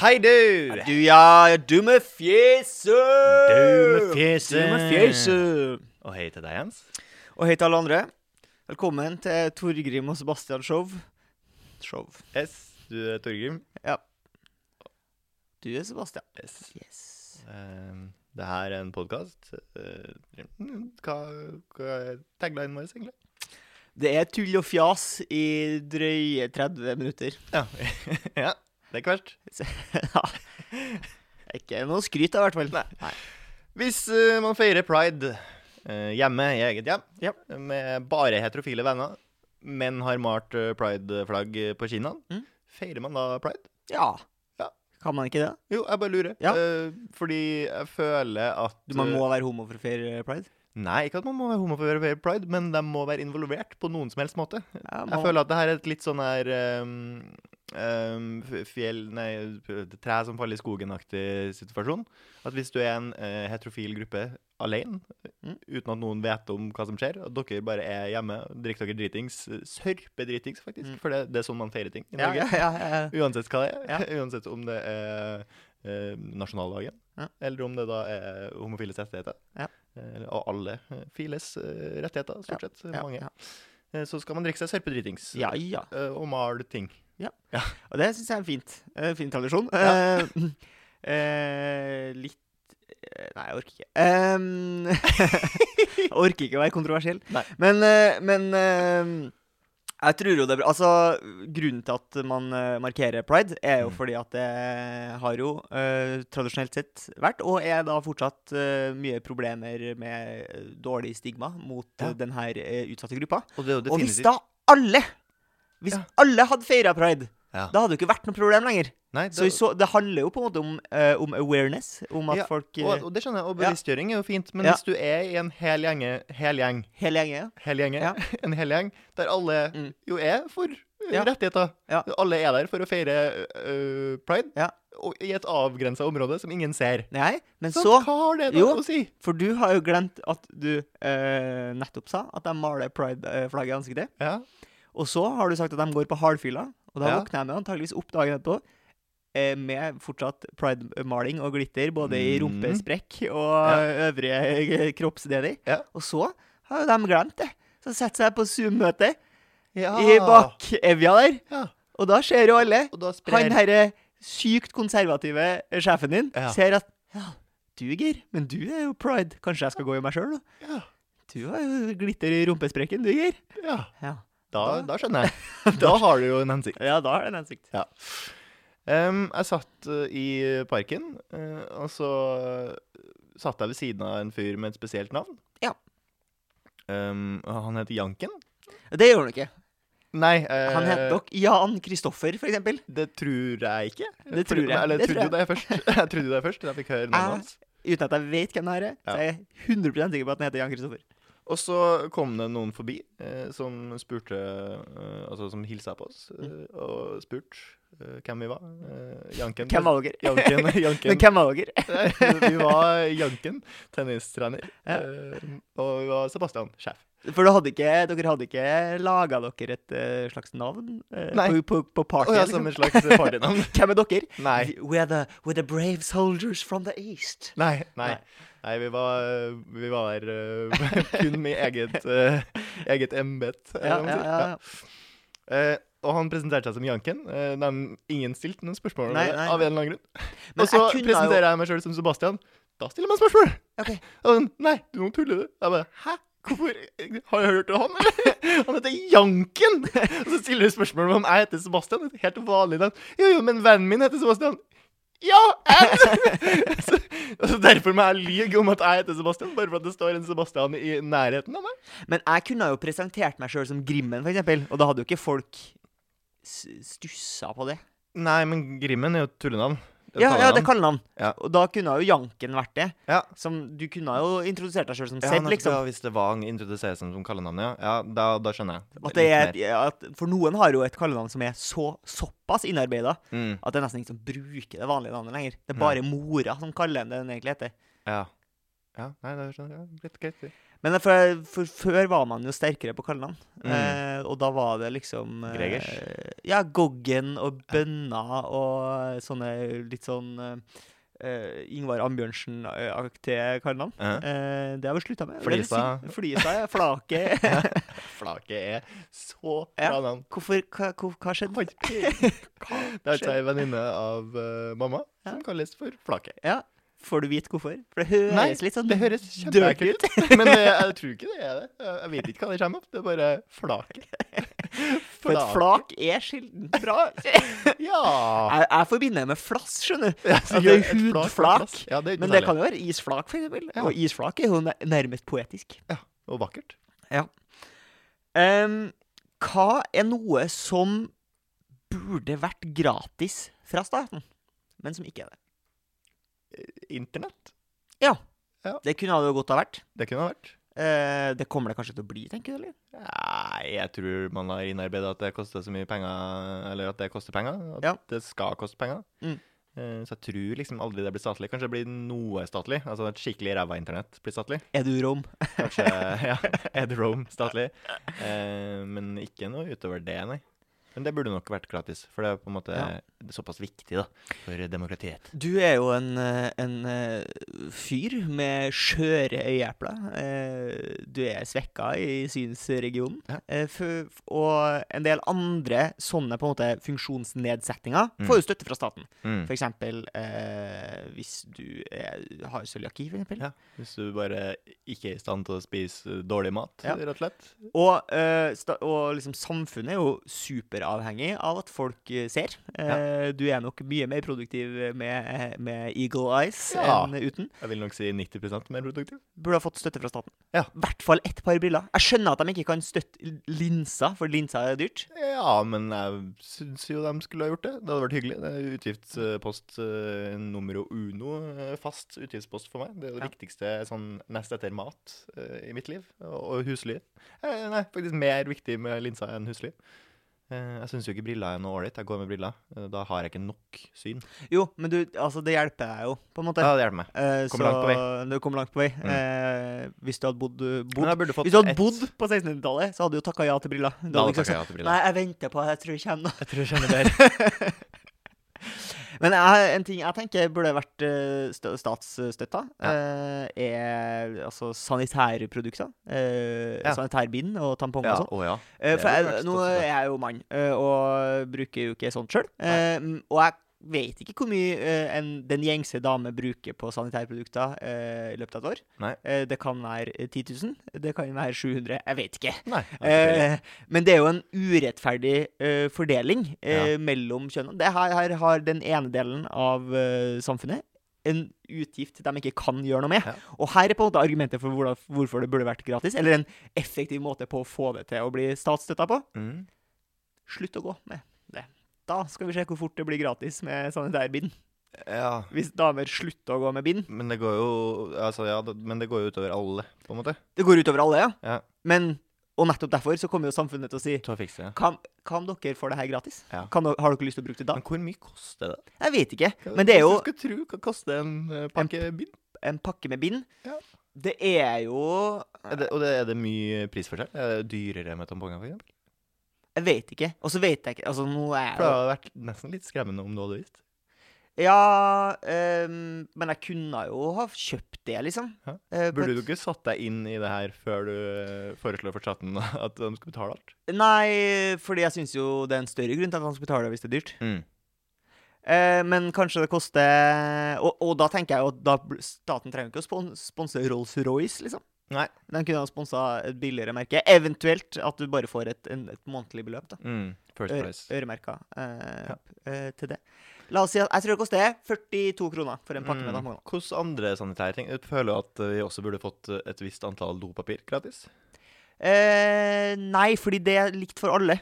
Hei, du! Du, ja, dumme fjeset! Dumme fjeset. Dumme fjeset. Og hei til deg, Jens. Og hei til alle andre. Velkommen til Torgrim og Sebastian Show. Show. Yes, du er Torgrim. Ja. Du er Sebastian. Yes. Yes. Um, det her er en podkast. hva, hva er taglinen vår, egentlig? Det er tull og fjas i drøye 30 minutter. Ja. ja. Det er ikke verst. ja. Ikke noe skryt, i hvert fall. Nei. Hvis uh, man feirer pride uh, hjemme i eget hjem Ja. med bare heterofile venner, men har malt uh, pride-flagg på kinnene, Mm. feirer man da pride? Ja. Ja. Kan man ikke det? Jo, jeg bare lurer. Ja. Fordi jeg føler at Man må være homo for å feire pride? Nei, ikke at man må være homo for å være pride, men de må være involvert på noen som helst måte. Ja, Jeg føler at det her er et litt sånn her um, um, fjell Nei, tre som faller i skogen-aktig situasjon. At hvis du er en uh, heterofil gruppe alene, Mm. uten at noen vet om hva som skjer, og dere bare er hjemme, drikker dere dritings, sørper dritings, faktisk, Mm. for det, det er sånn man feirer ting i Norge. ja, ja, ja. Uansett hva det er. Ja. Uansett om det er uh, nasjonaldagen, Ja. eller om det da er homofiles rettigheter. Ja. Eh, og alle eh, files eh, rettigheter, stort sett. Ja, mange. ja. Eh, så skal man drikke seg sørpedritings ja, ja. eh, og male ting. Og det syns jeg er fint. En fin tradisjon. Ja. Eh, eh, litt eh, Nei, jeg orker ikke. Um, jeg orker ikke å være kontroversiell. Nei. Men, eh, men jeg tror jo det er bra. Altså, grunnen til at man eh, markerer pride, er jo Mm. fordi at det har jo uh, tradisjonelt sett vært, og er da fortsatt uh, mye problemer med dårlig stigma mot Ja. den her eh, utsatte gruppa. Og Og hvis da alle Hvis Ja. alle hadde feira pride, Ja. da hadde det ikke vært noe problem lenger. Nei, Så, i så det handler jo på en måte om, uh, om awareness, om at Ja, folk uh, og, og det skjønner jeg, og bevisstgjøring er jo fint, men Ja. hvis du er i en hel gjenge, hel gjeng, hel gjeng, ja. hel gjenge, en hel gjeng, der alle Mm. jo er for eh, rettigheter, alle er der for å feire uh, pride, og i et avgrenset område som ingen ser. Nei, men Så, så hva har det da jo. å si? For du har jo glemt at du nettopp sa at de maler pride-flagget i ansiktet. Ja. Og så har du sagt at de går på hardfylla, og da Ja. våkner jeg antageligvis opp dagen etterpå. eh, Med fortsatt pride-maling og glitter, både i Mhm. rumpesprekk og øvrige eh, kroppsdeler. Ja. Og så har jo de glemt det. Så setter seg på Zoom-møte ja. i bakevja der. Ja. Og da ser jo alle Han herre sykt konservative sjefen din Ja. ser at Ja, du, Geir, men du er jo pride. Kanskje jeg skal gå i meg sjøl, da? Ja. Du har jo glitter i rumpesprekken, du, Geir. Ja. Da, Da- skjønner jeg. Da har du jo en hensikt. ja, da har det en hensikt. Ja. Um, jeg satt eh, i parken, eh, og så satt jeg ved siden av en fyr med et spesielt navn. Ja. Um, han heter Janken. Det gjør han ikke. Nei, eh, Han heter nok Jan Kristoffer, for eksempel. Det tror jeg ikke. Det tror jeg. Eller jeg trodde trodde det først. Jeg trodde det først, da jeg fikk høre navnet hans. Uten at jeg vet hvem det er, så er jeg 100 sikker på at han heter Jan Kristoffer. Og så kom det noen forbi eh, som spurte eh, Altså som hilsa på oss eh, og spurte eh, hvem vi var. Eh, Janken. Hvem var dere? Janken, Janken. Men hvem var dere? vi var Janken, tennistrener. Ja. eh, og vi var Sebastian, sjef. For hadde ikke, dere hadde ikke laga dere et uh, slags navn uh, Nei. på, på, på party? party? ja, liksom? som et slags partynavn. Hvem er dere? Nei. We're the, we're the brave soldiers from the east. Nei, nei. Nei. Nei, vi var, vi var eh, kun med eget, uh, eget embet. eller Ja, ja, ja, ja. Eh, og han presenterte seg som Janken. Uh, ingen stilte noen spørsmål Nei, nei, av en eller annen grunn. Men og så jeg presenterer jeg meg sjøl som Sebastian. Da stiller man spørsmål! Okay. Og nei, du nå tuller du. Jeg bare Hæ? Hvorfor? Har jeg hørt om han, eller? Han heter Janken! Og så stiller du spørsmål om jeg heter Sebastian. Et helt vanlig navn. Jo, jo, men vennen min heter Sebastian. Ja! Så, og så derfor må jeg lyge om at jeg heter Sebastian, bare for at det står en Sebastian i nærheten av meg. Men jeg kunne jo presentert meg sjøl som Grimmen, eksempel, og da hadde jo ikke folk stussa på det. Nei, men Grimmen er jo et tullenavn. Er Ja, ja, det er kallenavn. Ja. Og da kunne jo Janken vært det. Ja. Som, du kunne jo introdusert deg sjøl som Seb, liksom. ja, hvis det var introduseres som kallenavn, ja. ja da, da skjønner jeg. At det er, at, for noen har jo et kallenavn som er så, såpass innarbeida Mm, at det nesten ikke som bruker det vanlige navnet lenger. Det er bare mora som kaller den det den egentlig heter. ja. Ja, nei, det skjønner jeg. Greit, greit. Men for, for før var man jo sterkere på kallenavn. Mm. Eh, og da var det liksom eh, Gregers? Ja, Goggen og Bønna og sånne litt sånn eh, Ingvar Ambjørnsen-aktige kallenavn. Ja. Eh, det har vi slutta med. Flisa. Flisa, ja. Flake. Flake er så Ja. bra navn. Hvorfor, hva, hva, hva skjedde? Det er ei venninne av uh, mamma Ja. som kalles for Flake. Ja, Får du vite hvorfor? For det høres Nei, litt sånn Det høres kjempeekkelt ut. Men det, jeg tror ikke det er det. Jeg vet ikke hva det kommer opp. Det er bare flaket. For et flak er sjelden bra. Ja. Jeg, jeg forbinder det med flass, skjønner du. Ja, At det er hudflak. Ja, det er Men det kan jo være isflak, for eksempel. Ja. Og isflak er jo nærmest poetisk. Ja, Og vakkert. Em, hva er noe som burde vært gratis fra staten, men som ikke er det? Internett. Ja, Det kunne det jo godt ha vært. Det kunne ha vært. Eh, det kommer det kanskje til å bli, tenker du? eller? Nei, jeg tror man har innarbeidet at det koster så mye penger, eller at det koster penger. At Ja. det skal koste penger. Mm. Eh, Så jeg tror liksom aldri det blir statlig. Kanskje det blir noe statlig. Altså et skikkelig ræva internett blir statlig. Edurom. du? Kanskje ja, Edurom statlig. Eh, men ikke noe utover det, nei. Men det burde nok vært gratis, for det er på en måte Ja. såpass viktig da, for demokratiet. Du er jo en, eh, en eh, fyr med skjøre øyeepler. Eh, Du er svekka i synsregionen. Ja. Og en del andre sånne på en måte funksjonsnedsettinger Mm. får jo støtte fra staten. Mm. For eksempel eh, hvis du er, har cøliaki, for eksempel. Ja, hvis du bare ikke er i stand til å spise dårlig mat, rett og slett. Og, eh, og liksom samfunnet er jo superavhengig av at folk eh, ser. Ja. Du er nok mye mer produktiv med, med eagle eyes Ja. enn uten. Jeg vil nok si 90% mer produktiv. Burde ha fått støtte fra staten. Ja. I hvert fall ett par briller. Jeg skjønner at de ikke kan støtte linser, for linser er dyrt. Ja, men jeg syns jo de skulle ha gjort det. Det hadde vært hyggelig. Det er utgiftspost nummer numero uno. eh, fast utgiftspost for meg. Det er det Ja. viktigste sånn nest etter mat eh, i mitt liv. Og, husly. Eh, nei, faktisk mer viktig med linser enn husly. Eh, jeg syns jo ikke briller er noe ålreit. Jeg går med briller. Eh, da har jeg ikke nok syn. Jo, men du, altså, det hjelper deg jo, på en måte. Ja, det hjelper meg. Eh, Kommer langt på vei. Du kommer langt på vei. Mm. Eh, hvis du hadde bodd, bodd Hvis du hadde et... bodd på 1600-tallet, så hadde du takka ja til briller. Du Da hadde du sagt ja til briller. Nei, jeg venter på Jeg tror jeg kommer nå. Jeg tror jeg kjenner bedre. Men jeg, en ting jeg tenker burde vært uh, statsstøtta, Ja. eh, er altså sanitærprodukter. Uh, Ja. Sanitærbind og tamponger og sånn. Oh, ja. Eh, for jeg, nå er jeg jo mann, eh, og bruker jo ikke sånt sjøl. og jeg vet ikke hvor mye uh, en, den gjengse dame bruker på sanitærprodukter uh, i løpet av et år. Eh, det kan være eh, 10 000, det kan være 700, jeg vet ikke. Nei. men det er jo en urettferdig fordeling ja. mellom kjønnene. Det her, her har den ene delen av samfunnet en utgift de ikke kan gjøre noe med. Ja. Og her er på en måte argumentet for hvordan, hvorfor det burde vært gratis, eller en effektiv måte på å få det til å bli statsstøtta på. Mm. Slutt å gå med. Da skal vi se hvor fort det blir gratis med sanitærbind. Ja. Hvis damer slutter å gå med bind. Men det går jo Altså, ja, men det går jo utover alle, på en måte. Det går utover alle, ja. Ja. Men, og nettopp derfor så kommer jo samfunnet til å si til å fikse ja. hva, hva om dere får det her gratis? Ja. Kan, har dere lyst til å bruke det da? Men hvor mye koster det? Jeg vet ikke. Men det er jo Hva du skal tro hva koster en uh, pakke bind? en pakke med bind. Ja. Det er jo Er det, og det, er det mye prisforskjell? Er det dyrere med tamponger, for eksempel? Jeg vet ikke. Og så vet jeg ikke Altså, nå er jeg For det hadde vært nesten litt skremmende om du hadde visst. Ja ehm, Men jeg kunne jo ha kjøpt det, liksom. Ja. Eh, Burde du ikke satt deg inn i det her før du eh, foreslår for chatten at de skal betale alt? Nei, fordi jeg syns jo det er en større grunn til at han skal betale hvis det er dyrt. Mm. Eh, men kanskje det koster og, og da tenker jeg jo at staten trenger ikke å sponse Rolls-Royce, liksom. Nei. Den kunne ha sponsa et billigere merke. Eventuelt at du bare får et, en, et månedlig beløp. da. Mm. First price. øremerka eh, Ja. eh, til det. La oss si at jeg tror det koster 42 kroner for en pakke med Mm. tamponger. Hvilke andre sanitære ting? Jeg føler at vi også burde fått et visst antall dopapir gratis. Eh, nei, fordi det er likt for alle.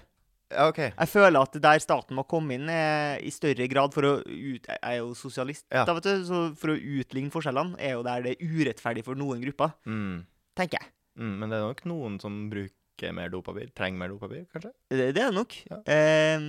Okay. OK. Jeg føler at der staten må komme inn eh, i større grad for å ut... Jeg er jo sosialist, Ja. da, vet du. Så for å utligne forskjellene er jo der det er urettferdig for noen grupper, Mm. Tenker jeg. Mm. Men det er nok noen som bruker mer dopapir. Trenger mer dopapir, kanskje? Det, det er det nok. Ja. Eh,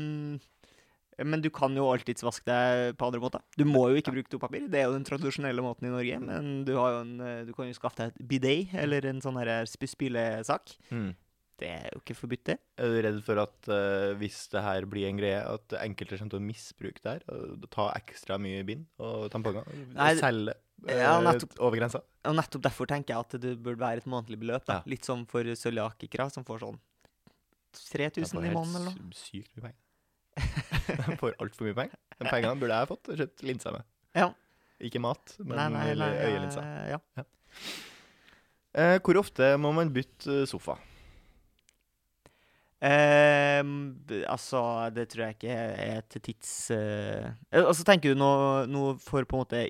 Men du kan jo alltids vaske deg på andre måter. Du må jo ikke bruke dopapir. Det er jo den tradisjonelle måten i Norge. Men du, har jo en, eh, du kan jo skaffe deg et bidet eller en sånn spylesak. Mm. Det er jo ikke forbudt, det. Er du redd for at uh, hvis det her blir en greie, at enkelte kommer til å misbruke det her? Og ta ekstra mye bind og tamponger? Nei, selge uh, ja, over grensa? Og nettopp derfor tenker jeg at det burde være et månedlig beløp. da. Ja. Litt som for cøliakikere, som får sånn 3000 i måneden eller noe. sy- Sykt mye penger. De får altfor mye penger. De pengene burde jeg fått og kjøpt linser med. Ja. Ikke mat, men Nei, nei, nei, øyelinser. Ja. ja. Eh, hvor ofte må man bytte sofa? B- altså, det tror jeg ikke er til tids eh, eh, Altså, tenker du noe, noe for på en måte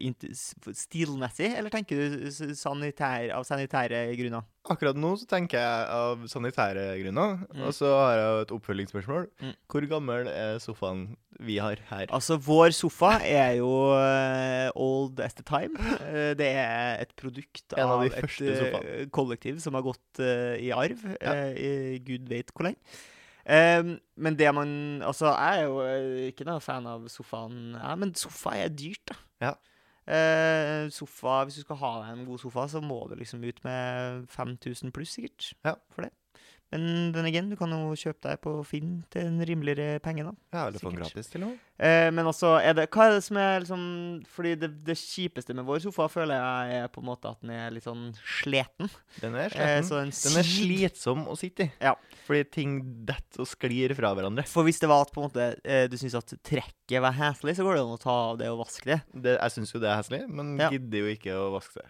stilmessig, eller tenker du sanitær, av sanitære grunner? Akkurat nå så tenker jeg av sanitære grunner, Mm. og så har jeg et oppfølgingsspørsmål. Mm. Hvor gammel er sofaen vi har her? Altså, vår sofa er jo eh, old as the time. Eh, det er et produkt En av av, et eh, kollektiv som har gått i arv. Ja. i gud vet hvor lenge. Um, men det man Altså, jeg er jo ikke noen fan av sofaen, jeg, men sofa er dyrt, da. Ja. Eh, sofa, Hvis du skal ha deg en god sofa, så må du liksom ut med 5000 pluss, sikkert. Ja. For det. Men den again, du kan jo kjøpe deg på Finn til en rimeligere penge, da. Ja, eller få den gratis til og med. Eh, men altså, er det, hva er det som er liksom Fordi det, det kjipeste med vår sofa føler jeg er på en måte at den er litt sånn sliten. Den er Eh, sliten. så den, Den er slitsom å sitte i. Ja. Fordi ting detter og sklir fra hverandre. For hvis det var at på en måte eh, du syns at trekket var heslig, så går det an å ta av det og vaske det. Det, jeg syns jo det er heslig, men Ja. gidder jo ikke å vaske seg.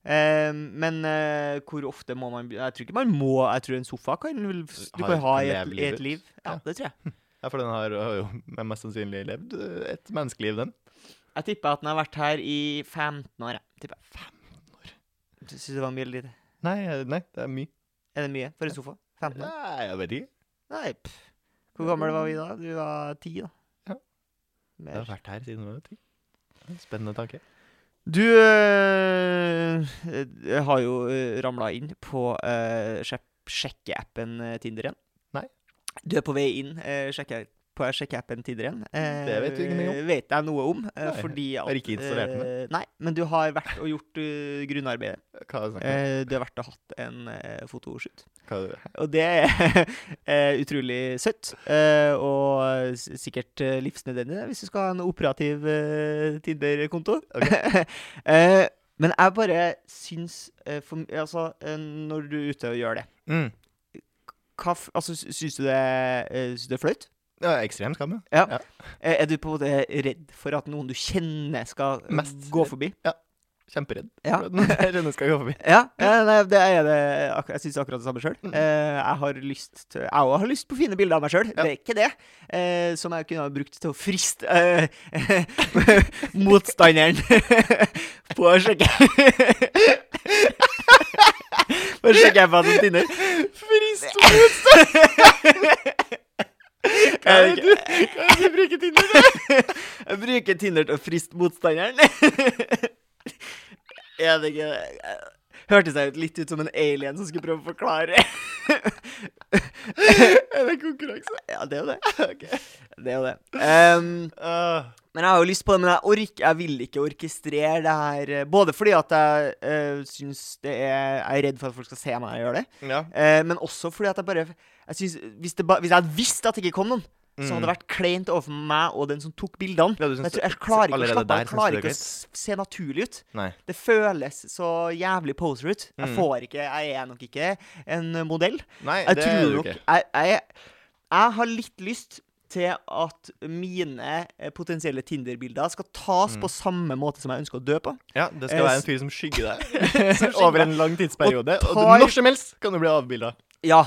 Eh, men eh, hvor ofte må man Jeg tror ikke man må Jeg tror en sofa kan Du kan ha i et, i et liv. Ja, det tror jeg. Ja, for den har, har jo mest sannsynlig levd eh, et menneskeliv, den. Jeg tipper at den har vært her i 15 år. jeg. Tipper 15 år. Du syns det var mye eller lite? Nei, eh, nei, det er mye. Er det mye for en sofa? 15 år? Nei, jeg vet ikke. Nei, pff. Hvor gammel var vi da? Du var ti, da. Ja. Jeg har vært her siden jeg var ti. Spennende tanke. Du øh, har jo øh, ramla inn på sjek- sjekkeappen Tinder igjen. Nei. Du er på vei inn sjekke, på sjekkeappen Tinder igjen. Eh, Det vet du ingenting om. Vet jeg noe om. eh, Nei, fordi at ikke installert den. eh, Nei, men du har vært og gjort uh, grunnarbeidet. Hva er det? Eh, du har vært og hatt en uh, fotoshoot. Hva er det? Og det er eh, utrolig søtt, eh, og sikkert eh, livsnødvendig hvis du skal ha en operativ eh, Tinder-konto. eh, men jeg bare syns uh, for, Altså, uh, når du er ute og gjør det Mm. hva, altså, Syns du det, uh, syns det er flaut? Ja, ekstrem skam, ja. Ja. Ja. Eh, Er du på en måte redd for at noen du kjenner, skal eh, Mest gå redd. forbi? Kjemperedd. Ja. for at jeg skal gå forbi. Ja, nei, det er det Jeg syns akkurat det samme sjøl. Mm. jeg har lyst til Jeg òg har lyst på fine bilder av meg sjøl. Ja. Det er ikke det. Eh, som jeg kunne ha brukt til å friste eh, motstanderen på å sjekke Bare sjekke sjekke på som Tinder. Frist motstanderen! Hva er det du, hva er det du bruker Tinder til? Jeg bruker Tinder til å friste motstanderen. Er det ikke Hørtes jeg ut litt ut som en alien som skulle prøve å forklare. Er det konkurranse? Ja, det er jo det. Okay. Det er jo det. Um, uh. men jeg har jo lyst på det, men jeg, ork, jeg vil ikke orkestrere det her. eh, Både fordi at jeg uh, syns det er Jeg er redd for at folk skal se meg gjøre det. ja. uh, men også fordi at jeg bare jeg synes, hvis, det ba, hvis jeg hadde visst at det ikke kom noen, så hadde det vært kleint overfor meg og den som tok bildene. Mm. Ja, synes, Jeg, tror, jeg klarer ikke å slappe av. Jeg klarer er ikke å se naturlig ut. Nei. Det føles så jævlig poser ut. Jeg Mm. får ikke Jeg er nok ikke en modell. Nei, Jeg det er du nok ikke. jeg, jeg, har litt lyst til at mine eh, potensielle Tinder-bilder skal tas Mm. på samme måte som jeg ønsker å dø på. Ja, det Eh, skal være en fyr som skygger deg over en lang tidsperiode. Og, tar- når som helst kan du bli avbilda. Ja,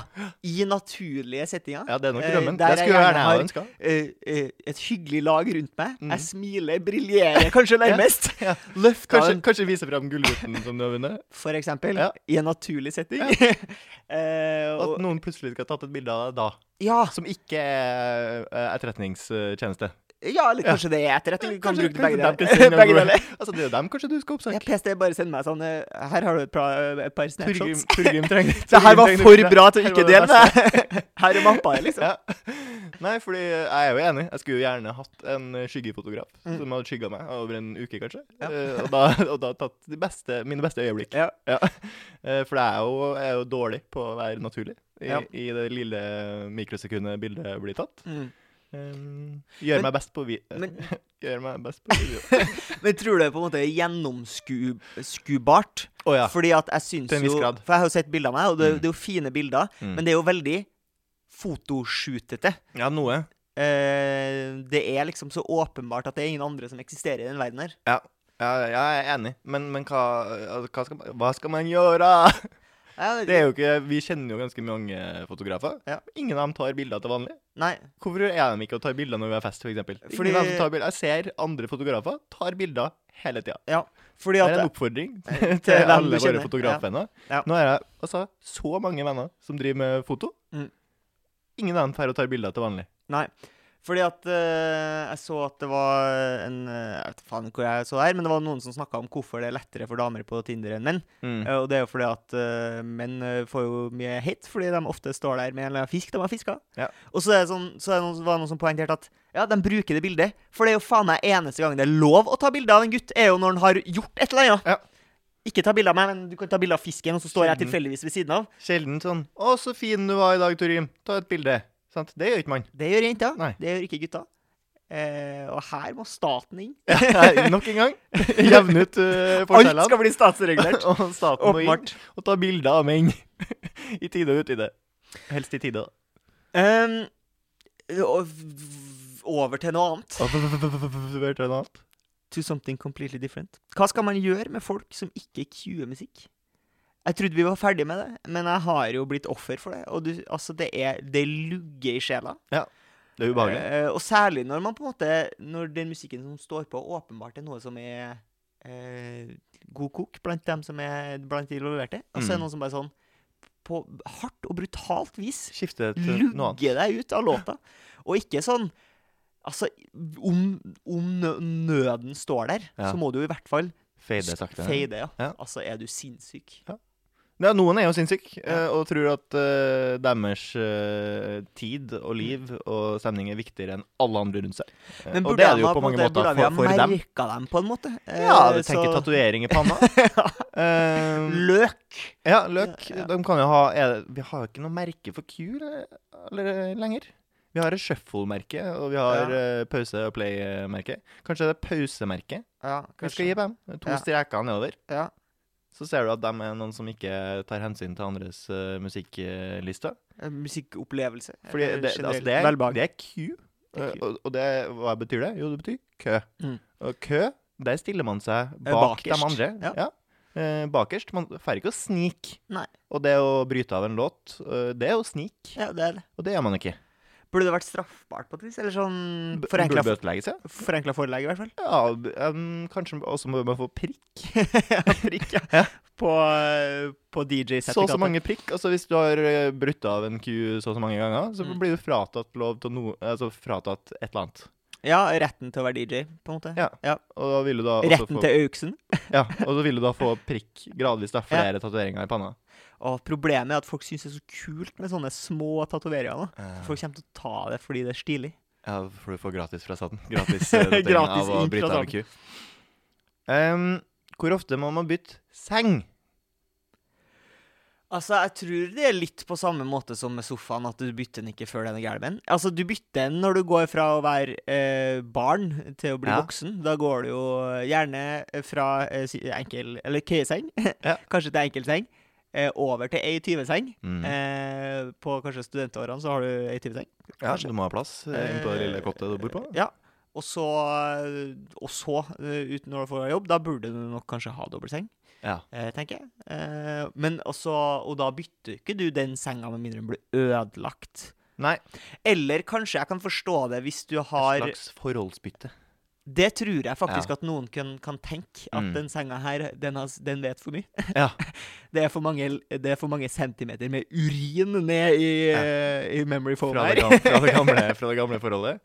i naturlige settinger. Ja, det er nok Eh, drømmen. der det skulle jeg gjerne har- ønska. Eh, eh, et hyggelig lag rundt meg. Mm. Jeg smiler, briljerer kanskje nærmest. Ja. Løfter Kanskje, kanskje vise fram Gullruten som du har vunnet. for eksempel, Ja. i en naturlig setting. eh, At og, noen plutselig skal ha tatt et bilde av deg da. ja, Som ikke er eh, etterretningstjeneste. Ja, eller kanskje det er etterretning. Kan Kanskje- bruke kanskje begge deler. begge deler. Altså, det er jo dem kanskje du skal Ja, oppsøke. PST bare send meg sånn eh, Her har du et, pra, et par snapshots. Torgrim trenger Det her var for bra til å ikke dele med. Her er mappa, liksom. Ja. Nei, fordi jeg er jo enig. Jeg skulle jo gjerne hatt en eh, skyggefotograf Mm. som hadde skygga meg over en uke, kanskje. Ja. Eh, og, da, og da tatt de beste, mine beste øyeblikk. Ja. Ja. for jeg er, jo, jeg er jo dårlig på å være naturlig i, Ja. i det lille mikrosekundet bildet blir tatt. Mm. Um, gjør Men- meg best på Men, Gjør meg best på video. men tror du det er på en måte er gjennomskuebart? Å ja. Fordi at jeg syns jo. For jeg har jo sett bilder av meg, og det, Mm. det er jo fine bilder. Mm. Men det er jo veldig fotoshootete. ja, noe. Eh, det er liksom så åpenbart at det er ingen andre som eksisterer i den verden her. Ja, jeg er enig. Men, men hva, altså, hva, skal man, hva skal man gjøre? Det er jo ikke, Vi kjenner jo ganske mange fotografer. Ja. Ingen av dem tar bilder til vanlig. Nei. Hvorfor er de ikke og tar bilder når vi har fest, f.eks.? For Fordi... Jeg ser andre fotografer tar bilder hele tida. Ja, Det er en oppfordring til til alle våre fotografvenner. Ja. Nå er jeg altså så mange venner som driver med foto. Mm. Ingen av dem drar og tar bilder til vanlig. Nei. Fordi at uh, jeg så at det var en eh, Jeg vet faen hvor jeg så det her, men det var noen som snakka om hvorfor det er lettere for damer på Tinder enn menn. Mm. Uh, og det er jo fordi at uh, menn får jo mye hate fordi de ofte står der med en eller annen fisk de har fiska. Ja. Og så, er sånn, så noen, var det noen som poengterte at ja, de bruker det bildet. For det er jo faen meg eneste gang det er lov å ta bilde av en gutt, er jo når han har gjort et eller annet. Ja. Ikke ta bilde av meg, men du kan ta bilde av fisken, og så står jeg tilfeldigvis ved siden av. Sjelden sånn 'Å, så fin du var i dag, Torim. Ta et bilde.' Sant? Det gjør ikke man. Det gjør jenta. Nei. Det gjør ikke gutta. Eh, og her må staten inn. ja, Nok en gang. Jevne ut uh, Alt skal bli statsregulert. og staten må inn og ta bilder av menn. I tide og utide. Helst i tide. da. Um, over til noe annet. Over til noe annet? To something completely different. Hva skal man gjøre med folk som ikke cuer musikk? Jeg trodde vi var ferdig med det, men jeg har jo blitt offer for det. Og du, altså, det er Det lugger i sjela. Ja. Det er ubehagelig. Eh, og særlig når man på en måte Når den musikken som står på, åpenbart er noe som er eh, god kok blant dem som er blant de involverte. Og så er det Mm. noen som bare sånn på hardt og brutalt vis Skifte til noe annet. lugge deg ut av låta. Og ikke sånn Altså, om, om nøden står der, Ja. så må du i hvert fall Fade sakte. Fade, ja. Ja. Altså, er du sinnssyk? Ja, noen er jo sinnssyke Ja. eh, og tror at uh, deres uh, tid og liv og stemning er viktigere enn alle andre rundt seg. Men Men og burde det er de det jo på mange måte- måter burde for, for dem. merka dem på en måte? Ja, du tenker så- tatovering i panna. um, Løk! ja, løk. Ja, ja. De kan jo ha det, Vi har jo ikke noe merke for Q eller, lenger. Vi har et shuffle-merke, og vi har eh, pause- og play-merke. Kanskje det er pausemerket Ja, vi skal gi dem. To Ja. streker nedover. Ja. Så ser du at de er noen som ikke tar hensyn til andres uh, musikklister. Eh, Musikkopplevelse. Fordi eller det, altså det, er, det er Q. Det eh, Q. Og, og det, hva betyr det? Jo, det betyr kø. Mm. Og kø, der stiller man seg Eh, bak bakerst. de andre. Ja. Eh, bakerst. Man får ikke å snike. Og det å bryte av en låt, eh, det er å snike. Ja, det er det. Og det gjør man ikke. Burde det vært straffbart på et vis? Eller sånn forenkla Burde bøtelegges, ja. Forenkla forelegg, i hvert fall. ja um, kanskje også må man få prikk. ja, prikk, ja. Ja. På, eh, på Så DJ-sertifikatet. så mange prikk. Altså Hvis du har eh, brutt av en ku så og så mange ganger, så Mm. blir du fratatt lov til noe Altså fratatt et eller annet. Ja, retten til å være DJ, på en måte. Ja. Og da ville du da Retten få, til Auksen. Ja, og så ville du da få prikk gradvis, da. Flere tatoveringer i panna. Og problemet er at folk syns det er så kult med sånne små tatoveringer. Eh, Folk kommer til å ta det fordi det er stilig. Ja, for du får gratis fra staten. Gratis, eh, Gratis av å bryte av en ku. Um, hvor ofte må man bytte seng? Altså, jeg tror det er litt på samme måte som med sofaen, at du bytter den ikke før den er gæren. Altså, du bytter den når du går fra å være eh, barn til å bli Ja. voksen. Da går du jo gjerne fra eh, enkel, eller køyeseng, Ja. kanskje til enkeltseng, eh, over til ei 20-seng. Mm. Eh, på kanskje studentårene så har du ei 20-seng. Ja, så du må ha plass innpå inne på det lille kottet du bor på. Ja. Og så, og så eh, ut når du får jobb, da burde du nok kanskje ha dobbeltseng, Ja. eh, tenker jeg. Eh, men også, og da bytter ikke du den senga med mindre den blir ødelagt. Nei, Eller kanskje jeg kan forstå det hvis du et har slags forholdsbytte. Det tror jeg faktisk Ja. at noen kan, kan tenke. At Mm. den senga her, den, has, den vet for mye. Ja. Det er for mange, det er for mange centimeter med urin ned i, Ja. i memory foam her. fra, det gamle, fra det gamle forholdet.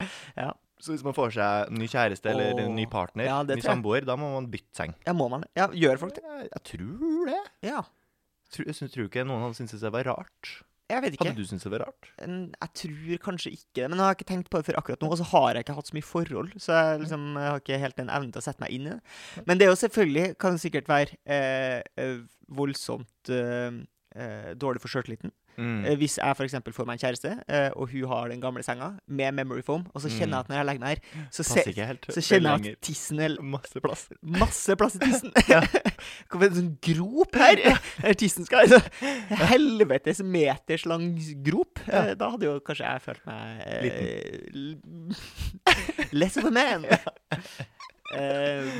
Så hvis man får seg ny kjæreste eller en ny partner, Ja, det ny tror jeg. samboer, da må man bytte seng. Ja, må man det? Ja, gjør folk det? Jeg, jeg tror det. Ja. Tror, jeg syns- tror ikke noen hadde syntes det var rart. Jeg vet ikke. Hadde du syntes det var rart? En- Jeg tror kanskje ikke det, men jeg har ikke tenkt på det før akkurat nå. Og så har jeg ikke hatt så mye forhold, så jeg, liksom, jeg har ikke helt den evnen til å sette meg inn i det. Men det er jo selvfølgelig, kan sikkert være eh, eh, voldsomt eh, eh, dårlig for sjøltilliten. Mm. Eh, hvis jeg f.eks. får meg en kjæreste, eh, og hun har den gamle senga med memory foam, og så kjenner jeg at når jeg legger meg her, så, se, så kjenner jeg at tissen er Masse plass. masse plass i tissen. Hvorfor er det en sånn grop her? Der tissen skal altså, Helvetes meters lang grop. Ja. Da hadde jo kanskje jeg følt meg Liten. Less of a man. uh,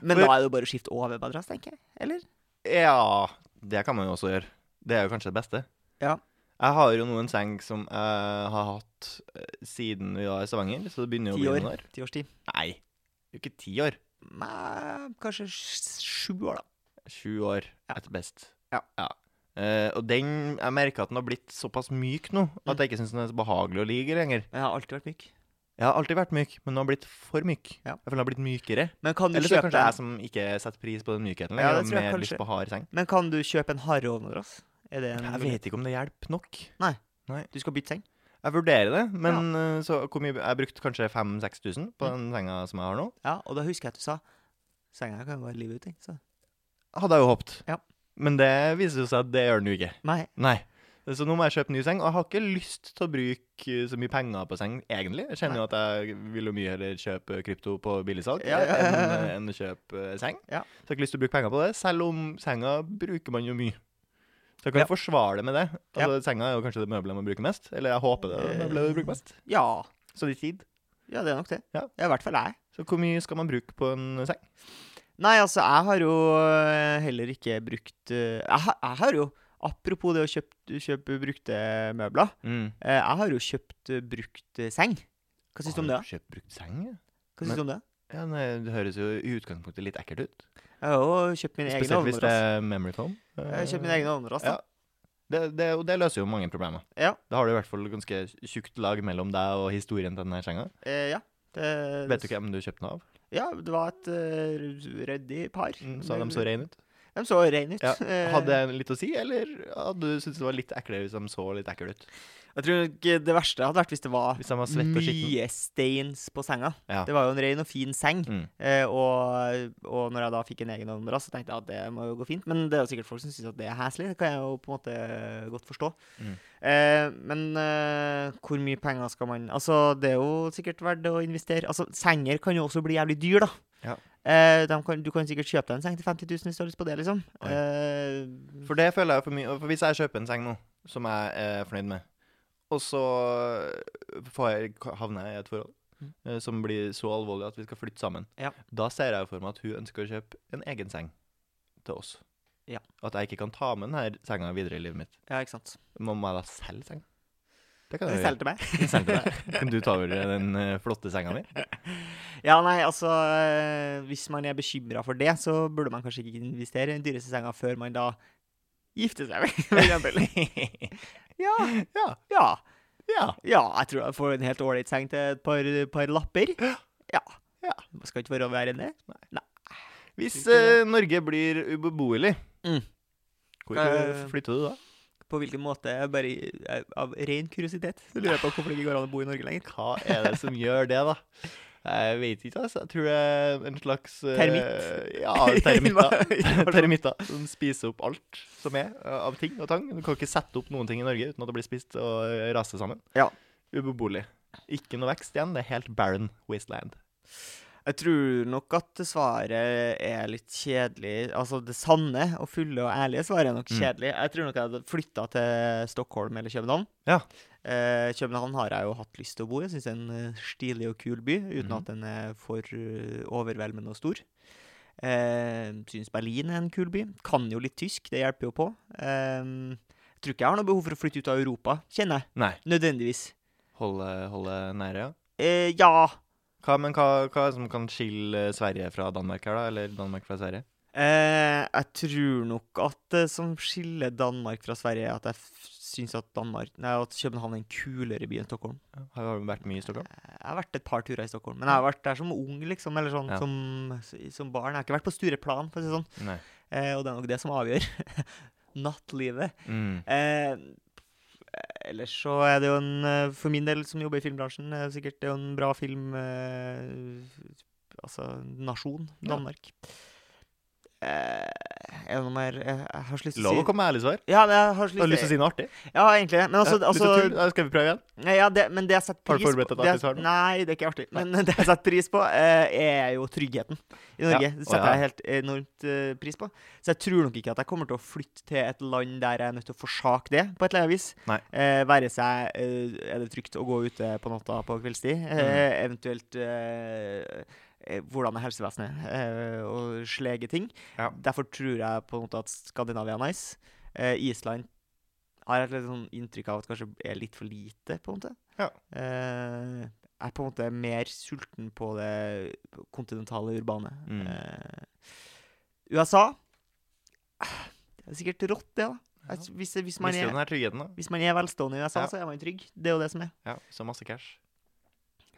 men For- da er det jo bare å skifte over madrass, tenker jeg. Eller? Ja, det kan man jo også gjøre. Det er jo kanskje det beste. Ja. Jeg har jo nå en seng som jeg har hatt eh, siden vi var i Stavanger, så det begynner jo å bli år. noen år. Ti års tid. Nei, det er jo ikke ti år. Nei, kanskje sju år, da. Sju år Ja. etter best. Ja. Eh, og den, jeg merker at den har blitt såpass myk nå, Mm. at jeg ikke syns den er så behagelig å ligge lenger. Jeg har alltid vært myk. Jeg har alltid vært myk, men den har blitt for myk. Ja. Jeg føler den har blitt mykere. Men kan du Eller så er det kanskje jeg som ikke setter pris på den mykheten Ja, lenger. det og tror jeg jeg kanskje. Men kan du kjøpe en harreovnmadrass? Er det en Jeg vet ikke om det hjelper nok. Nei, Du skal bytte seng? Jeg vurderer det, men eh, så hvor mye Jeg brukte kanskje 5000-6000 på den senga som jeg har nå. Ja, og da husker jeg at du sa senga kan være livet ut? Så. Hadde jeg jo håpet. Ja. Men det viser seg at det gjør den jo ikke. Nei. Nei. Så nå må jeg kjøpe ny seng, og jeg har ikke lyst til å bruke så mye penger på seng, egentlig. Jeg kjenner jo at jeg vil jo mye heller kjøpe krypto på billigsalg Ja, ja, ja, enn enn å kjøpe eh, seng. Så jeg har ikke lyst til å bruke penger på det, selv om senga bruker man jo mye. Så jeg kan Ja. forsvare det med det. Altså, Senga er jo kanskje det møbelet man bruker mest. Eller jeg håper det er det møbelet du bruker mest. Ja. Så det er tid. Ja, det er nok det. Ja. I hvert fall jeg. Så hvor mye skal man bruke på en seng? Nei, altså, jeg har jo eh, heller ikke brukt eh, jeg, har- jeg har jo Apropos det å kjøpe, kjøpe brukte møbler. Mm. eh, Jeg har jo kjøpt brukt seng. Hva syns du om det? Kjøpt brukt seng? ja? Hva syns du om det? Ja, nei, Det høres jo i utgangspunktet litt ekkelt ut. Jeg har jo kjøpt min egen Spesielt hvis det er memory foam. Jeg har kjøpt min egen ovnmadrass. Ja. da. Det, det, og det løser jo mange problemer. Ja. Da har du i hvert fall ganske tjukt lag mellom deg og historien til denne senga. Eh, ja. Det, Vet du hvem du kjøpte den av? Ja, det var et uh, ryddig par. Mm, Så de så rene ut? De så rene ut. Ja. Eh, Hadde jeg litt å si, eller hadde du syntes det var litt eklere hvis de så litt ekle ut? Jeg tror nok det verste hadde vært hvis det var Hvis var mye stains på senga. Ja. Det var jo en ren og fin seng. Mm. Eh, og, og når jeg da fikk en egen ovnmadrass, så tenkte jeg at det må jo gå fint. Men det er jo sikkert folk som syns at det er heslig. Det kan jeg jo på en måte godt forstå. Mm. Eh, men eh, hvor mye penger skal man Altså, det er jo sikkert verdt å investere. Altså, senger kan jo også bli jævlig dyr, da. Ja. Eh, kan, du kan sikkert kjøpe deg en seng til 50 000 hvis du har lyst på det, liksom. Eh, For det føler jeg for mye. For hvis jeg kjøper en seng nå, som jeg er fornøyd med, og så får jeg, havner jeg i et forhold Mm. eh, som blir så alvorlig at vi skal flytte sammen, Ja. da ser jeg for meg at hun ønsker å kjøpe en egen seng til oss. Ja. At jeg ikke kan ta med denne senga videre i livet mitt. ja, ikke sant. Må jeg da selge senga? Det kan jeg Selg meg. gjøre. Til deg. Kan du ta over den eh, flotte senga mi? Ja, nei, altså eh, Hvis man er bekymra for det, så burde man kanskje ikke investere i den dyreste senga før man da gifter seg, for eksempel. ja, Ja. ja. ja. Ja, jeg tror jeg får en helt ålreit seng til et par, par lapper. Ja. Ja. Det skal ikke være verre enn det. Hvis Ikke det. eh, Norge blir ubeboelig, Mm. hvor flytter du da? På hvilken måte? Bare eh, av ren kuriositet. Så lurer jeg på hvorfor det ikke går an å bo i Norge lenger. Hva er det som gjør det, da? Jeg vet ikke, altså. Jeg tror det er en slags Termitt? Uh, Ja, termitter. Termitter som spiser opp alt som er eh, av ting og tang. Du kan ikke sette opp noen ting i Norge uten at det blir spist og eh, raser sammen. Ja. Ubeboelig. Ikke noe vekst igjen. Det er helt barren wasteland. Jeg tror nok at svaret er litt kjedelig. Altså det sanne og fulle og ærlige svaret er nok Mm. kjedelig. Jeg tror nok jeg hadde flytta til Stockholm eller København. Ja. Eh, København har jeg jo hatt lyst til å bo i. Jeg syns det er en eh, stilig og kul by, uten mm. at den er for eh, overveldende og stor. Eh, syns Berlin er en kul by. Kan jo litt tysk, det hjelper jo på. Eh, jeg tror ikke jeg har noe behov for å flytte ut av Europa, kjenner jeg. Nei. Nødvendigvis. Holde, holde nære, ja. Eh, ja. Hva, men hva, hva er det som kan skille Sverige fra Danmark her, da? Eller Danmark fra Sverige? Eh, jeg tror nok at det som skiller Danmark fra Sverige, er at jeg syns at Danmark Nei, at København er en kulere by enn Stockholm. Har du vært mye i Stockholm? Jeg har vært et par turer i Stockholm, men jeg har vært der som ung, liksom. Eller sånn Ja. som, som barn. Jeg har ikke vært på Stureplan, for å si det sånn. Eh, og det er nok det som avgjør nattlivet. Mm. Eh, ellers så er det jo en eh, For min del, som jobber i filmbransjen, er det sikkert det er en bra film eh, Altså nasjon, Danmark. Eh, det noe mer Jeg, jeg har så lyst til å Lov å komme med ærlig svar. Ja, jeg har så Har du lyst til å si noe artig? Ja, egentlig. Men altså, lyst altså skal vi prøve igjen? Ja, det, men det jeg setter Har du forberedt et artig svar? Nei, det er ikke artig. Men det jeg setter pris på, eh, er jo tryggheten i Norge. Ja. Det setter jeg helt enormt eh, pris på. Så jeg tror nok ikke at jeg kommer til å flytte til et land der jeg er nødt til å forsake det, på et eller annet vis. Nei. Eh, være seg eh, er det trygt å gå ute på natta på kveldstid, Mm. eh, eventuelt eh, eh, hvordan er helsevesenet, eh, og slege ting. Ja. Derfor tror jeg på en måte at Skandinavia er nice. Eh, Island har jeg et litt sånn inntrykk av at kanskje er litt for lite, på en måte. Ja. Eh, er på en måte mer sulten på det kontinentale urbane. Mm. Eh, USA Det er sikkert rått, det, da. Ja. Hvis, hvis, man er, da? hvis man er velstående i USA, Ja. så er man trygg. Det er jo det som er. Ja, så masse cash.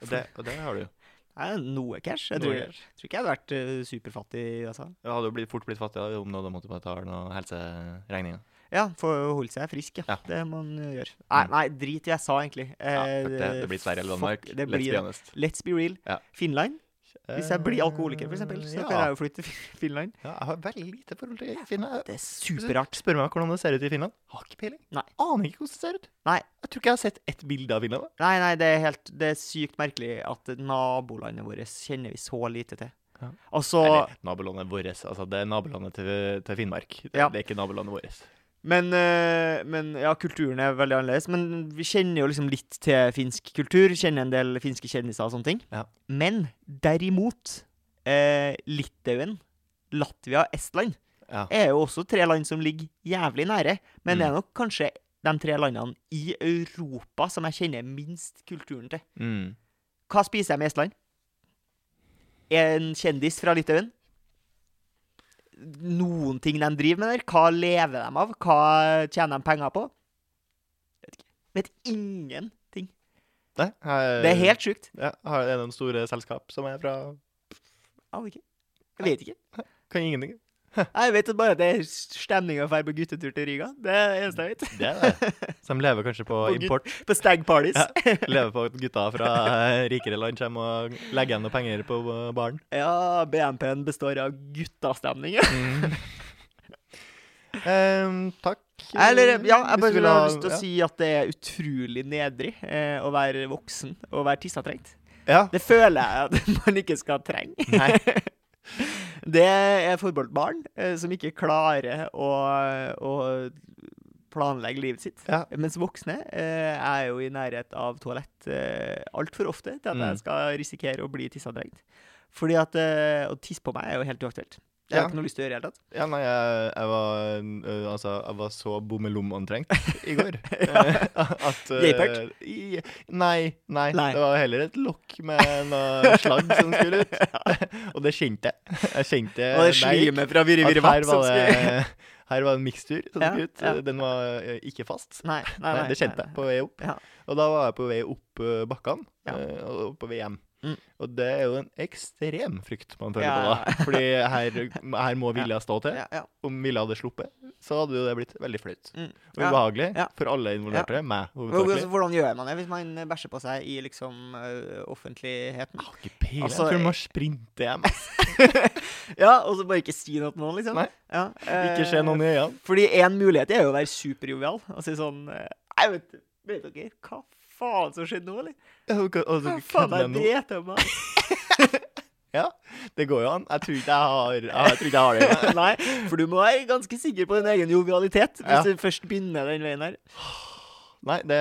Og det, og det har du jo. Jeg er noe cash. Jeg Noe tror, cash. tror ikke jeg hadde vært uh, superfattig Altså. Ja, hadde jo blitt, fort blitt fattig om du måttet betale noen helseregninger. Ja, for å holde seg frisk, ja. Ja. Det man gjør. gjøre. Nei, Mm. nei, drit i sa, egentlig. Ja, Eh, fuck det. Det blir Sverige eller Danmark. Let's be honest. Let's be real. Ja. Finland. Hvis jeg blir alkoholiker, eksempel, så ja. kan jeg jo flytte til Finland. Ja, jeg har veldig lite forhold til Finland. Det er superart. Spør meg hvordan det ser ut i Finland. Har ikke peiling. Nei. Aner ikke hvordan det ser ut. Nei. Jeg tror ikke jeg har sett ett bilde av Finland. Nei, nei, det er helt Det er sykt merkelig at nabolandet vårt kjenner vi så lite til. Ja. Altså Eller nabolandet vårt. Altså, det er nabolandet til, til Finnmark. Det, Ja. det er ikke nabolandet vårt. Men, eh, men ja, kulturen er veldig annerledes. Men vi kjenner jo liksom litt til finsk kultur. Kjenner en del finske kjendiser og sånne ting. Ja. Men derimot eh, Litauen, Latvia, Estland Ja. er jo også tre land som ligger jævlig nære. Men det Mm. er nok kanskje de tre landene i Europa som jeg kjenner minst kulturen til. Mm. Hva spiser jeg med Estland? En kjendis fra Litauen? Noen ting de driver med der? Hva lever de av? Hva tjener de penger på? Vet ikke. Vet ingenting. Nei, jeg, Det er helt sjukt. ja, har, en av de store selskap som er fra Aner ikke. Jeg vet ikke. Kan ingenting. Jeg vet bare at det er stemning å dra på guttetur til Riga. Det er det eneste jeg vet. Det er det. Så de lever kanskje på På import. På stag parties. Ja. Lever på at gutta fra eh, rikere land kommer og legger igjen noe penger på eh, baren. Ja, BNP-en består av guttastemning. Mm. um, takk. Eller, ja, jeg bare vil har ha- lyst til å ja. si at det er utrolig nedrig eh, å være voksen og være tissetrengt. Ja. Det føler jeg at man ikke skal trenge. Nei. Det er forbeholdt barn eh, som ikke klarer å, å planlegge livet sitt. Ja. Mens voksne eh, er jo i nærhet av toalett eh, altfor ofte til at Mm. jeg skal risikere å bli tissetrengt. Fordi at eh, å tisse på meg er jo helt uaktuelt. Det har Ja. jeg ikke noe lyst til å gjøre i det hele tatt. Ja, nei, jeg, jeg var uh, Altså, jeg var så bommelom-antrengt i går Ja. eh, at uh, Gaypert? Nei, nei. Nei. Det var heller et lokk med noe slagg som skulle ut. Og det kjente jeg. Jeg kjente Og det slimet fra Virre Virre her som var skulle her var en mikstur som Ja, skulle ut. ja. Den var ikke fast. Nei, nei, Nei, nei, det kjente jeg nei, på vei opp. Ja. Og da var jeg på vei opp bakkene Ja. og på vei hjem. Mm. Og det er jo en ekstrem frykt man føler Ja, på da. Fordi her, her må vilja stå til. Ja, ja. Om Vilja hadde sluppet, så hadde jo det blitt veldig flaut. Mm. Og ubehagelig Ja. for alle involverte. Meg hovedsakelig. Hvordan gjør man det hvis man bæsjer på seg i liksom uh, offentligheten? Jeg har ikke peiling. Altså, jeg tror man sprinter hjem. Ja, og så bare ikke si noe til noen, liksom? Nei. Ja, Ikke eh, se noen i øynene. Fordi én mulighet er jo å være superjovial og si sånn eh, Nei, vet, vet dere hva faen som skjedde nå, eller? Hva faen kødder er det meg? Ja, det går jo an. Jeg tror ikke jeg har, jeg tror ikke jeg har det. Nei, for du må være ganske sikker på din egen jovialitet hvis Ja. du først begynner den veien her. Nei, det,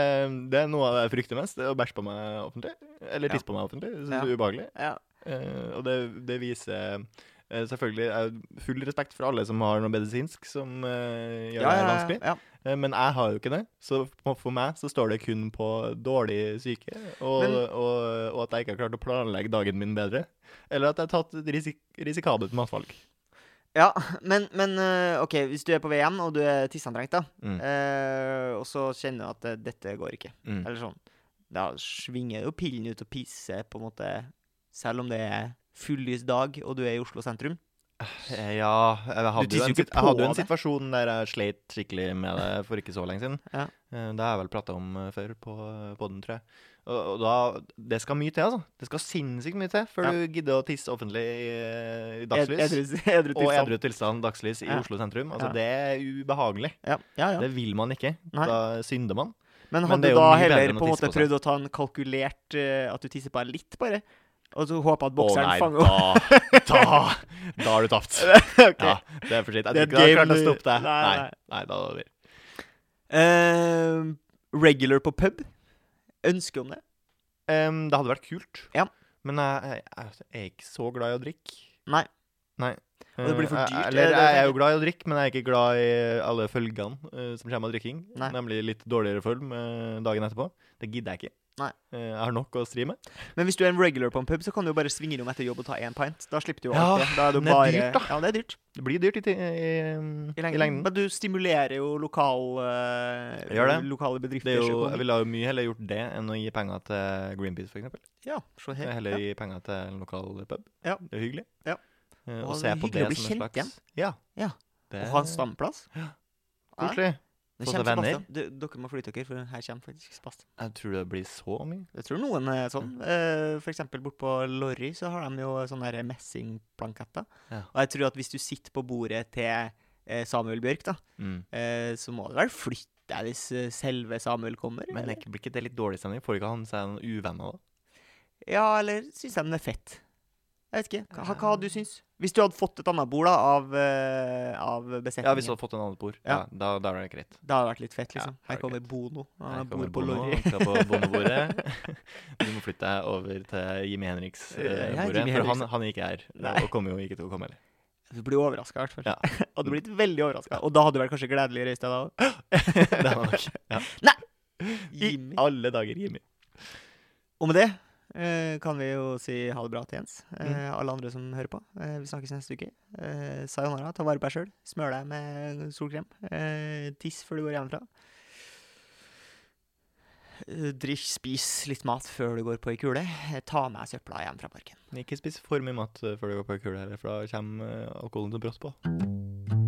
det er noe av det jeg frykter mest. Det er å bæsje på meg offentlig. Eller Ja. på meg offentlig. Det synes Ja. er ubehagelig. Ja. Uh, og det, det viser selvfølgelig er full respekt for alle som har noe medisinsk som eh, gjør Ja, det ja, vanskelig. ja. Eh, Men jeg har jo ikke det. Så for meg så står det kun på dårlig syke, og, Men- og, og at jeg ikke har klart å planlegge dagen min bedre. Eller at jeg har tatt et risik risikabelt matvalg. Ja, men, men eh, OK, hvis du er på VM og du er tisseantrengt, da, Mm. eh, og så kjenner du at eh, dette går ikke, Mm. eller sånn, da svinger jo pillen ut og pisser, på en måte, selv om det er fullys dag og du er i Oslo sentrum. Eh, Ja, jeg hadde, jo en, jeg hadde jo en situasjon der jeg sleit skikkelig med det for ikke så lenge siden. Ja. Eh, Det har jeg vel prata om eh, før på poden, tror jeg. Og, og da, Det skal mye til, altså. Det skal sinnssykt mye til før Ja. du gidder å tisse offentlig i, dagslys. Edru, edru og edru tilstand dagslys i Ja. Oslo sentrum. Altså. Det er ubehagelig. Ja, ja, ja. Det vil man ikke. Nei. Da synder man. Men Men hadde er du da heller på en måte prøvd å ta en kalkulert uh, At du tisser bare litt, bare? Og så håpe at Å bokseren nei, fanger opp? da, da, da har du tapt. okay. Ja, det er for sent. Jeg tror ikke du klart å stoppe det. Nei, Nei, nei. nei, da hadde vi uh, regular på pub? Ønske om det? Um, Det hadde vært kult. Ja. Men jeg, jeg, jeg er ikke så glad i å drikke. Nei. Nei. Og det blir for Eh, dyrt, Eller, er det det du jeg er jo glad i å drikke, men jeg er ikke glad i alle følgene uh, som kommer av drikking. Nei. Nemlig litt dårligere følg uh, dagen etterpå. Det gidder jeg ikke. Nei. Jeg har nok å stri med. Men hvis du er en regular på en pub, så kan du jo bare svinge innom etter jobb og ta én pint. Da slipper du jo Ja, alt det. Er du det er dyrt, da. Ja, det er dyrt. Det blir dyrt i, i, I lengden. i lengden. Men du stimulerer jo lokal, uh, det. lokale Det bedrifter. er jo, jeg ville jo mye heller gjort det enn å gi penger til Greenpeace, f.eks. Ja, så her. Heller Ja. gi penger til en lokal pub. Ja. Det er hyggelig. Ja. Eh, Og og det se på det som en kjent igjen. Ja. Ja. Det Og ha en stamplass. Ja. Koselig. Det Få kommer seg venner. Du, dere må flytte dere, for her kommer faktisk Sebastian. Jeg tror det blir så mye. Jeg tror noen er sånn. Eh, for eksempel bort på Lorry så har de jo sånne messingplanketter. Ja. Og jeg tror at hvis du sitter på bordet til eh, Samuel Bjørk, da, Mm. uh, så må du vel flytte deg hvis selve Samuel kommer? Men eller? er blir ikke det litt dårlig stemning? Får ikke han seg noen uvenner da? Ja, eller syns de den er fett? Jeg vet ikke. Hva, hva du syns? Hvis du hadde fått et annet bord da, av, eh, av besetningen, Ja, hvis du hadde fått en annet bord. Ja, Ja. da, da er det greit. det hadde vært litt fett, liksom. Ja, Her er kommer greit. Bono. Han Her bor på Lorry. Du må flytte deg over til Jimmy Henriks eh, Ja, for han, han er ikke her. Nei. Og kommer jo ikke til å komme heller. Du blir overraska, i hvert fall. Ja. hadde blitt veldig overraska. Og da hadde du vært kanskje gledelig reist deg da òg? det hadde nok. Ja. Nei! Jimmy. alle dager, Jimmy. Og med det eh, kan vi jo si ha det bra til Jens. Eh, Mm. Alle andre som hører på. Eh, vi snakkes neste uke. Eh, sayonara. Ta vare på deg sjøl. Smør deg med solkrem. Eh, tiss før du går hjemmefra. Eh, Drikk, spis litt mat før du går på ei kule. Eh, Ta med søpla hjem fra parken. Ikke spis for mye mat eh, før du går på kule, for da kommer eh, alkoholen til brått på.